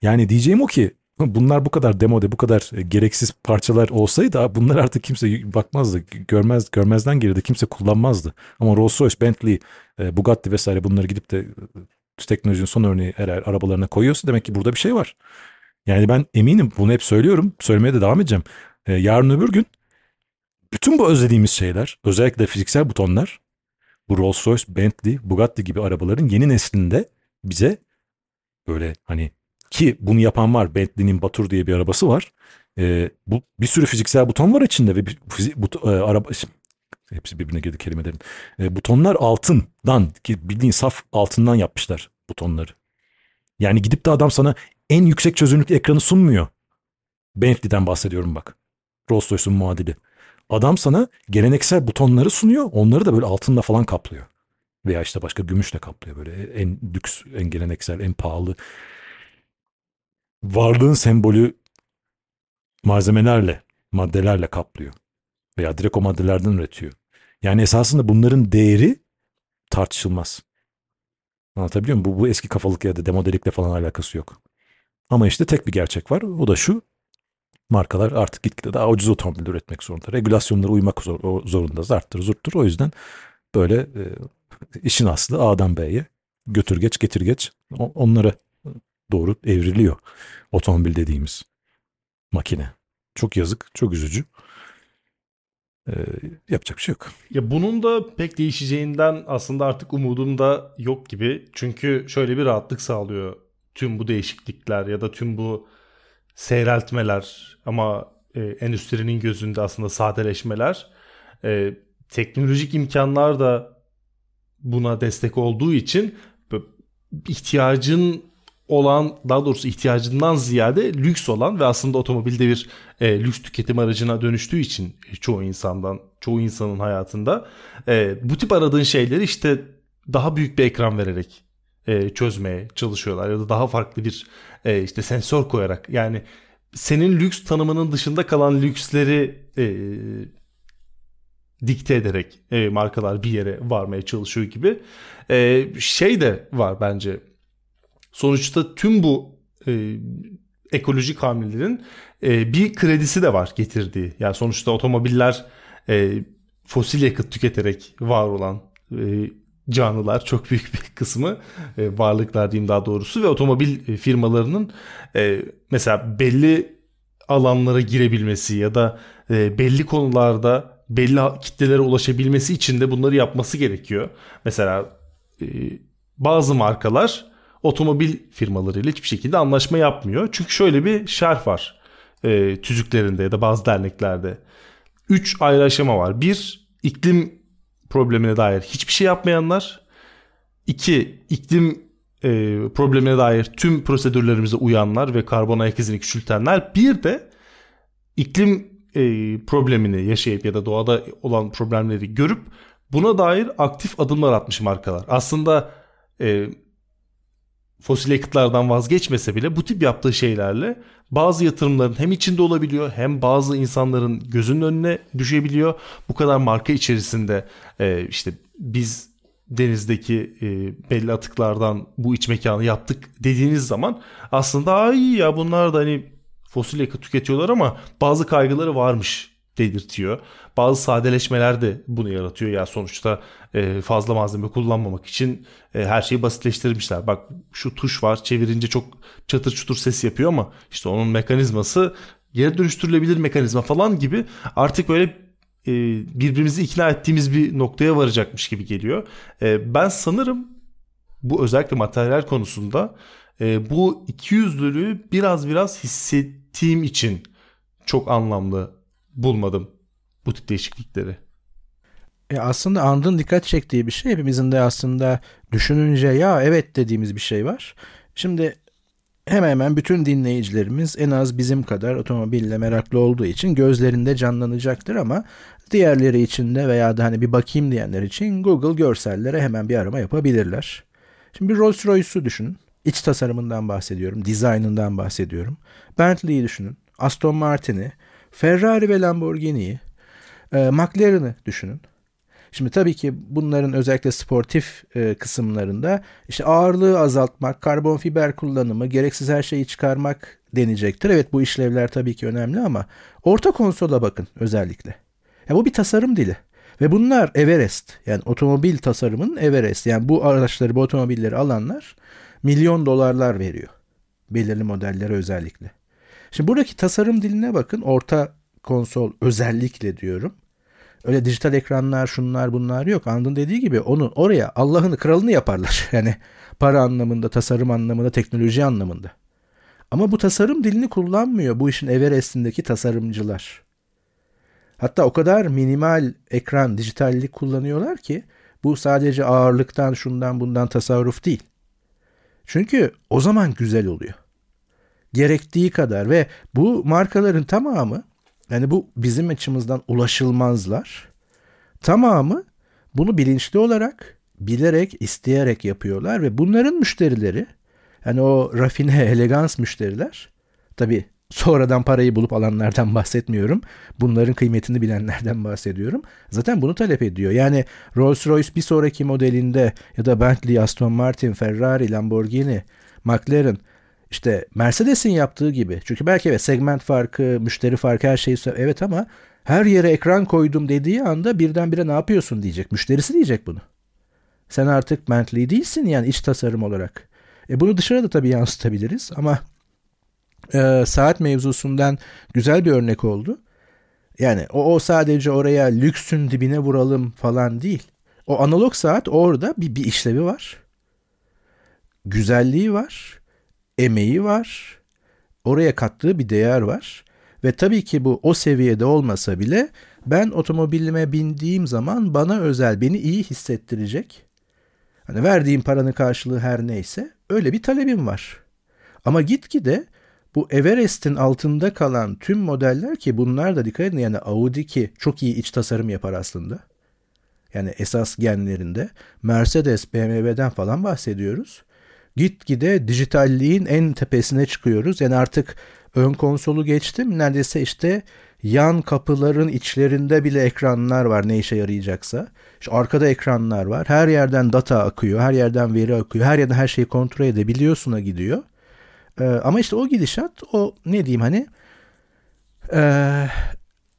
Yani diyeceğim o ki bunlar bu kadar demode, bu kadar e, gereksiz parçalar olsaydı bunlar artık kimse bakmazdı, görmez görmezden gelirdi, kimse kullanmazdı. Ama Rolls-Royce, Bentley, e, Bugatti vesaire bunları gidip de e, teknolojinin son örneği eğer arabalarına koyuyorsa demek ki burada bir şey var. Yani ben eminim bunu hep söylüyorum, söylemeye de devam edeceğim. Yarın öbür gün bütün bu özlediğimiz şeyler, özellikle fiziksel butonlar, bu Rolls-Royce, Bentley, Bugatti gibi arabaların yeni neslinde bize böyle hani ki bunu yapan var. Bentley'nin Batur diye bir arabası var. E, bu bir sürü fiziksel buton var içinde ve bir, but, e, araba hepsi birbirine girdi kelimelerin. E, butonlar altından ki bildiğin saf altından yapmışlar butonları. Yani gidip de adam sana en yüksek çözünürlük ekranı sunmuyor. Bentley'den bahsediyorum bak. Rolls Royce'un muadili. Adam sana geleneksel butonları sunuyor. Onları da böyle altında falan kaplıyor. Veya işte başka gümüşle kaplıyor böyle en lüks, en geleneksel, en pahalı varlığın sembolü malzemelerle, maddelerle kaplıyor. Veya direkt o maddelerden üretiyor. Yani esasında bunların değeri tartışılmaz. Anlatabiliyor muyum? Bu, bu eski kafalık ya da demodelikle falan alakası yok. Ama işte tek bir gerçek var. O da şu. Markalar artık gitgide daha ucuz otomobil üretmek zorunda. Regülasyonlara uymak zor, zorunda. Zarttır zurttur. O yüzden böyle e, işin aslı A'dan B'ye götür geç getir geç onlara doğru evriliyor. Otomobil dediğimiz makine. Çok yazık, çok üzücü. Ee, yapacak bir şey yok. Ya bunun da pek değişeceğinden aslında artık umudum da yok gibi. Çünkü şöyle bir rahatlık sağlıyor tüm bu değişiklikler ya da tüm bu seyreltmeler ama e, endüstrinin gözünde aslında sadeleşmeler. E, teknolojik imkanlar da buna destek olduğu için ihtiyacın olan daha doğrusu ihtiyacından ziyade lüks olan ve aslında otomobilde bir e, lüks tüketim aracına dönüştüğü için çoğu insandan çoğu insanın hayatında e, bu tip aradığın şeyleri işte daha büyük bir ekran vererek e, çözmeye çalışıyorlar ya da daha farklı bir e, işte sensör koyarak. Yani senin lüks tanımının dışında kalan lüksleri e, dikte ederek e, markalar bir yere varmaya çalışıyor gibi. E, şey de var bence sonuçta tüm bu e, ekolojik hamlelerin e, bir kredisi de var getirdiği. Yani sonuçta otomobiller e, fosil yakıt tüketerek var olan e, canlılar çok büyük bir kısmı e, varlıklar diyeyim daha doğrusu ve otomobil e, firmalarının e, mesela belli alanlara girebilmesi ya da e, belli konularda belli kitlelere ulaşabilmesi için de bunları yapması gerekiyor. Mesela e, bazı markalar otomobil firmalarıyla hiçbir şekilde anlaşma yapmıyor. Çünkü şöyle bir şerh var e, tüzüklerinde ya da bazı derneklerde. Üç ayrı aşama var. Bir, iklim problemine dair hiçbir şey yapmayanlar. İki, iklim e, problemine dair tüm prosedürlerimize uyanlar ve karbon ayak izini küçültenler. Bir de iklim e, problemini yaşayıp ya da doğada olan problemleri görüp buna dair aktif adımlar atmış markalar. Aslında e, fosil yakıtlardan vazgeçmese bile bu tip yaptığı şeylerle bazı yatırımların hem içinde olabiliyor hem bazı insanların gözünün önüne düşebiliyor. Bu kadar marka içerisinde e, işte biz denizdeki e, belli atıklardan bu iç mekanı yaptık dediğiniz zaman aslında ay ya bunlar da hani fosil yakıt tüketiyorlar ama bazı kaygıları varmış dedirtiyor. Bazı sadeleşmeler de bunu yaratıyor. Ya sonuçta e, fazla malzeme kullanmamak için e, her şeyi basitleştirmişler. Bak şu tuş var çevirince çok çatır çutur ses yapıyor ama işte onun mekanizması geri dönüştürülebilir mekanizma falan gibi artık böyle e, birbirimizi ikna ettiğimiz bir noktaya varacakmış gibi geliyor. Ben sanırım bu özellikle materyal konusunda bu ikiyüzlülüğü biraz biraz hissettiğim için çok anlamlı bulmadım bu tip değişiklikleri. E aslında andın dikkat çektiği bir şey hepimizin de aslında düşününce ya evet dediğimiz bir şey var. Şimdi hemen hemen bütün dinleyicilerimiz en az bizim kadar otomobille meraklı olduğu için gözlerinde canlanacaktır ama diğerleri için de veya da hani bir bakayım diyenler için Google görsellere hemen bir arama yapabilirler. Şimdi bir Rolls Royce'u düşünün. İç tasarımından bahsediyorum, dizaynından bahsediyorum. Bentley'i düşünün, Aston Martin'i, Ferrari ve Lamborghini'yi, e, McLaren'ı düşünün. Şimdi tabii ki bunların özellikle sportif e, kısımlarında işte ağırlığı azaltmak, karbon fiber kullanımı, gereksiz her şeyi çıkarmak deneyecektir. Evet bu işlevler tabii ki önemli ama orta konsola bakın özellikle. Ya bu bir tasarım dili. Ve bunlar Everest yani otomobil tasarımının Everest yani bu araçları bu otomobilleri alanlar milyon dolarlar veriyor. Belirli modellere özellikle. Şimdi buradaki tasarım diline bakın. Orta konsol özellikle diyorum. Öyle dijital ekranlar şunlar bunlar yok. Andın dediği gibi onu oraya Allah'ını kralını yaparlar. Yani para anlamında, tasarım anlamında, teknoloji anlamında. Ama bu tasarım dilini kullanmıyor bu işin Everest'indeki tasarımcılar. Hatta o kadar minimal ekran, dijitallik kullanıyorlar ki bu sadece ağırlıktan, şundan bundan tasarruf değil. Çünkü o zaman güzel oluyor gerektiği kadar ve bu markaların tamamı yani bu bizim açımızdan ulaşılmazlar. Tamamı bunu bilinçli olarak, bilerek, isteyerek yapıyorlar ve bunların müşterileri Yani o rafine, elegans müşteriler tabii sonradan parayı bulup alanlardan bahsetmiyorum. Bunların kıymetini bilenlerden bahsediyorum. Zaten bunu talep ediyor. Yani Rolls-Royce bir sonraki modelinde ya da Bentley, Aston Martin, Ferrari, Lamborghini, McLaren işte Mercedes'in yaptığı gibi. Çünkü belki evet segment farkı, müşteri farkı her şeyi evet ama her yere ekran koydum dediği anda birdenbire ne yapıyorsun diyecek. Müşterisi diyecek bunu. Sen artık Bentley değilsin yani iç tasarım olarak. E bunu dışarıda tabii yansıtabiliriz ama e, saat mevzusundan güzel bir örnek oldu. Yani o, o sadece oraya lüksün dibine vuralım falan değil. O analog saat orada bir, bir işlevi var. Güzelliği var. Emeği var. Oraya kattığı bir değer var. Ve tabii ki bu o seviyede olmasa bile ben otomobilime bindiğim zaman bana özel, beni iyi hissettirecek. Hani verdiğim paranın karşılığı her neyse öyle bir talebim var. Ama gitgide bu Everest'in altında kalan tüm modeller ki bunlar da dikkat edin yani Audi ki çok iyi iç tasarım yapar aslında. Yani esas genlerinde Mercedes, BMW'den falan bahsediyoruz. Gitgide dijitalliğin en tepesine çıkıyoruz. Yani artık ön konsolu geçtim. Neredeyse işte yan kapıların içlerinde bile ekranlar var ne işe yarayacaksa. İşte arkada ekranlar var. Her yerden data akıyor. Her yerden veri akıyor. Her yerden her şeyi kontrol edebiliyorsun'a gidiyor. Ee, ama işte o gidişat o ne diyeyim hani e,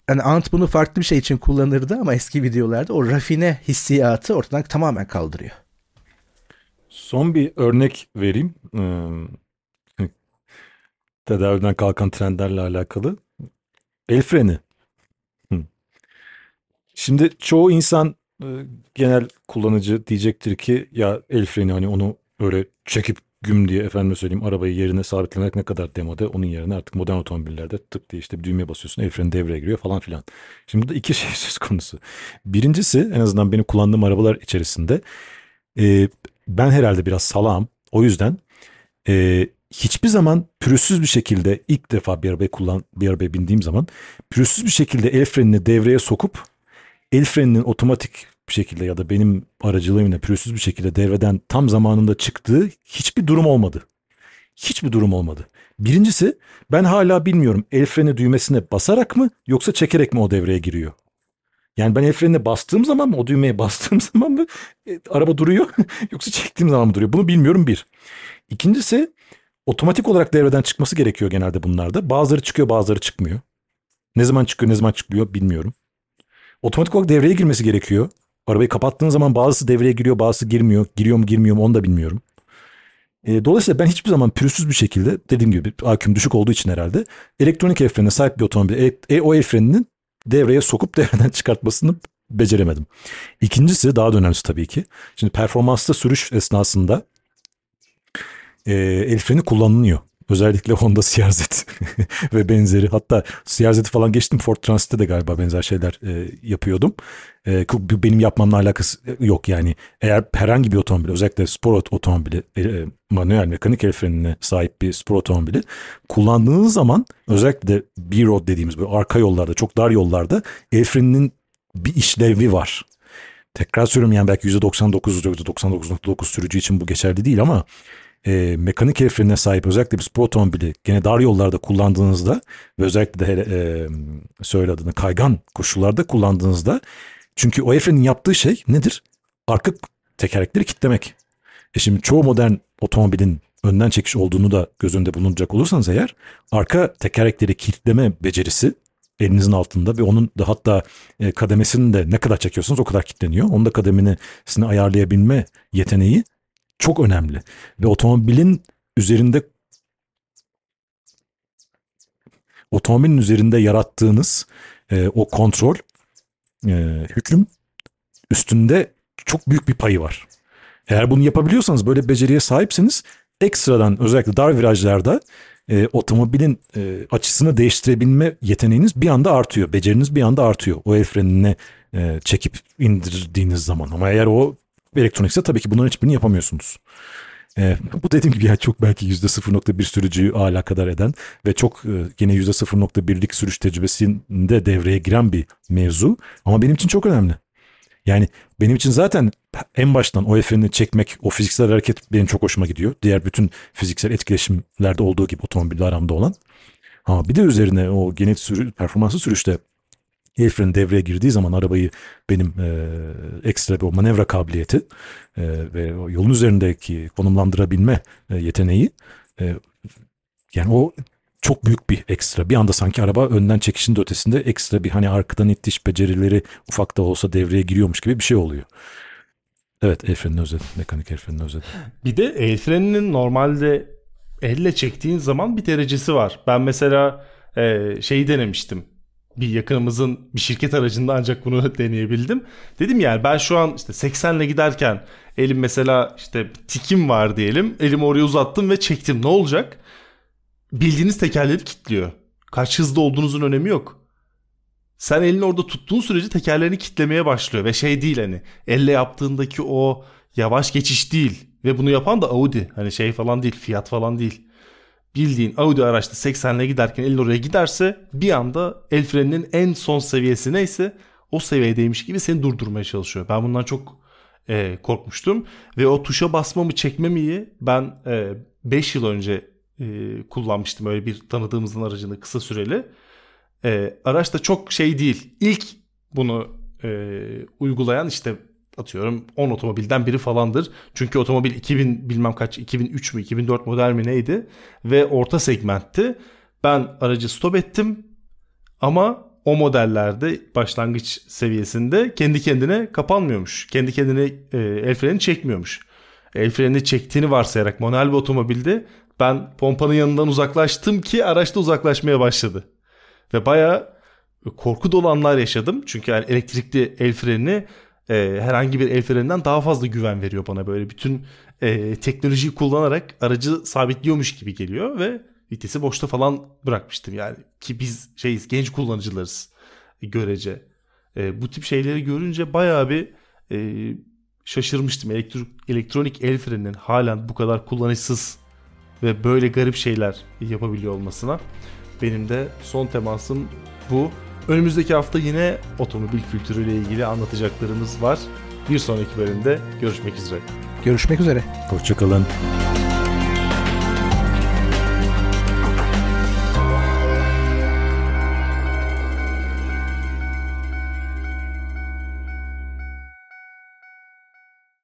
yani Ant bunu farklı bir şey için kullanırdı ama eski videolarda o rafine hissiyatı ortadan tamamen kaldırıyor. Son bir örnek vereyim. Ee, tedaviden kalkan trendlerle alakalı. El freni. Şimdi çoğu insan e, genel kullanıcı diyecektir ki ya el freni hani onu öyle çekip güm diye efendim söyleyeyim arabayı yerine sabitlemek ne kadar demode. Onun yerine artık modern otomobillerde tık diye işte bir düğmeye basıyorsun el freni devreye giriyor falan filan. Şimdi burada iki şey söz konusu. Birincisi en azından benim kullandığım arabalar içerisinde e, ben herhalde biraz salağım. O yüzden e, hiçbir zaman pürüzsüz bir şekilde ilk defa bir arabayı kullan bir arabaya bindiğim zaman pürüzsüz bir şekilde el frenini devreye sokup el freninin otomatik bir şekilde ya da benim aracılığımla pürüzsüz bir şekilde devreden tam zamanında çıktığı hiçbir durum olmadı. Hiçbir durum olmadı. Birincisi ben hala bilmiyorum el freni düğmesine basarak mı yoksa çekerek mi o devreye giriyor? Yani ben el frenine bastığım zaman mı o düğmeye bastığım zaman mı e, araba duruyor yoksa çektiğim zaman mı duruyor? Bunu bilmiyorum bir. İkincisi otomatik olarak devreden çıkması gerekiyor genelde bunlarda. Bazıları çıkıyor bazıları çıkmıyor. Ne zaman çıkıyor ne zaman çıkmıyor bilmiyorum. Otomatik olarak devreye girmesi gerekiyor. Arabayı kapattığın zaman bazısı devreye giriyor bazısı girmiyor. Giriyor mu girmiyor mu onu da bilmiyorum. E, dolayısıyla ben hiçbir zaman pürüzsüz bir şekilde dediğim gibi aküm düşük olduğu için herhalde elektronik el frenine sahip bir otomobil e, e, o el freninin devreye sokup devreden çıkartmasını beceremedim. İkincisi daha da önemlisi tabii ki. Şimdi performanslı sürüş esnasında e, el freni kullanılıyor. Özellikle Honda CRZ ve benzeri. Hatta CRZ'i falan geçtim. Ford Transit'te de galiba benzer şeyler e, yapıyordum. E, benim yapmamla alakası yok yani. Eğer herhangi bir otomobil özellikle spor otomobili e, e, manuel mekanik el frenine sahip bir spor otomobili kullandığınız zaman özellikle de B-road dediğimiz böyle arka yollarda çok dar yollarda el freninin bir işlevi var. Tekrar söylüyorum yani belki %99, %99.9 sürücü için bu geçerli değil ama e, mekanik el frenine sahip özellikle bir spor otomobili gene dar yollarda kullandığınızda ve özellikle de e, söyle adını kaygan koşullarda kullandığınızda çünkü o el frenin yaptığı şey nedir? Arka tekerlekleri kitlemek. E şimdi çoğu modern otomobilin önden çekiş olduğunu da göz önünde bulunduracak olursanız eğer arka tekerlekleri kilitleme becerisi elinizin altında ve onun da hatta e, kademesini de ne kadar çekiyorsanız o kadar kilitleniyor. Onun da kademesini ayarlayabilme yeteneği çok önemli. Ve otomobilin üzerinde otomobilin üzerinde yarattığınız e, o kontrol e, hüküm üstünde çok büyük bir payı var. Eğer bunu yapabiliyorsanız böyle beceriye sahipseniz ekstradan özellikle dar virajlarda e, otomobilin e, açısını değiştirebilme yeteneğiniz bir anda artıyor. Beceriniz bir anda artıyor. O el frenine e, çekip indirdiğiniz zaman. Ama eğer o elektronikse tabii ki bunların hiçbirini yapamıyorsunuz. E, bu dediğim gibi yani çok belki %0.1 sürücüyü alakadar eden ve çok e, yine %0.1'lik sürüş tecrübesinde devreye giren bir mevzu. Ama benim için çok önemli. Yani benim için zaten en baştan o freni çekmek, o fiziksel hareket benim çok hoşuma gidiyor. Diğer bütün fiziksel etkileşimlerde olduğu gibi otomobille aramda olan. Ama bir de üzerine o genel sürü, performanslı sürüşte freni devreye girdiği zaman arabayı benim e, ekstra bir manevra kabiliyeti e, ve o yolun üzerindeki konumlandırabilme e, yeteneği e, yani o çok büyük bir ekstra. Bir anda sanki araba önden çekişin de ötesinde ekstra bir hani arkadan itiş becerileri ufak da olsa devreye giriyormuş gibi bir şey oluyor. Evet el frenini özledim. Mekanik el frenini özledim. Bir de el freninin normalde elle çektiğin zaman bir derecesi var. Ben mesela e, şeyi denemiştim. Bir yakınımızın bir şirket aracında ancak bunu deneyebildim. Dedim yani ben şu an işte 80 ile giderken elim mesela işte tikim var diyelim. Elimi oraya uzattım ve çektim. Ne olacak? Bildiğiniz tekerleri kilitliyor. Kaç hızlı olduğunuzun önemi yok. Sen elini orada tuttuğun sürece tekerlerini kitlemeye başlıyor ve şey değil hani elle yaptığındaki o yavaş geçiş değil ve bunu yapan da Audi hani şey falan değil Fiat falan değil. Bildiğin Audi araçta 80 ile giderken elin oraya giderse bir anda el freninin en son seviyesi neyse o seviyedeymiş gibi seni durdurmaya çalışıyor. Ben bundan çok e, korkmuştum ve o tuşa basmamı çekmemi ben 5 e, yıl önce e, kullanmıştım öyle bir tanıdığımızın aracını kısa süreli. E, araç da çok şey değil. İlk bunu e, uygulayan işte atıyorum 10 otomobilden biri falandır. Çünkü otomobil 2000 bilmem kaç 2003 mü 2004 model mi neydi ve orta segmentti. Ben aracı stop ettim ama o modellerde başlangıç seviyesinde kendi kendine kapanmıyormuş. Kendi kendine e, el freni çekmiyormuş. El freni çektiğini varsayarak manuel bir otomobilde ben pompanın yanından uzaklaştım ki araçta uzaklaşmaya başladı. Ve baya korku dolu anlar yaşadım. Çünkü yani elektrikli el freni e, herhangi bir el freninden daha fazla güven veriyor bana. Böyle bütün e, teknolojiyi kullanarak aracı sabitliyormuş gibi geliyor ve vitesi boşta falan bırakmıştım. Yani ki biz şeyiz genç kullanıcılarız görece. E, bu tip şeyleri görünce bayağı bir e, şaşırmıştım. Elektro, elektronik el freninin halen bu kadar kullanışsız ve böyle garip şeyler yapabiliyor olmasına. Benim de son temasım bu. Önümüzdeki hafta yine otomobil kültürüyle ilgili anlatacaklarımız var. Bir sonraki bölümde görüşmek üzere. Görüşmek üzere. Hoşçakalın.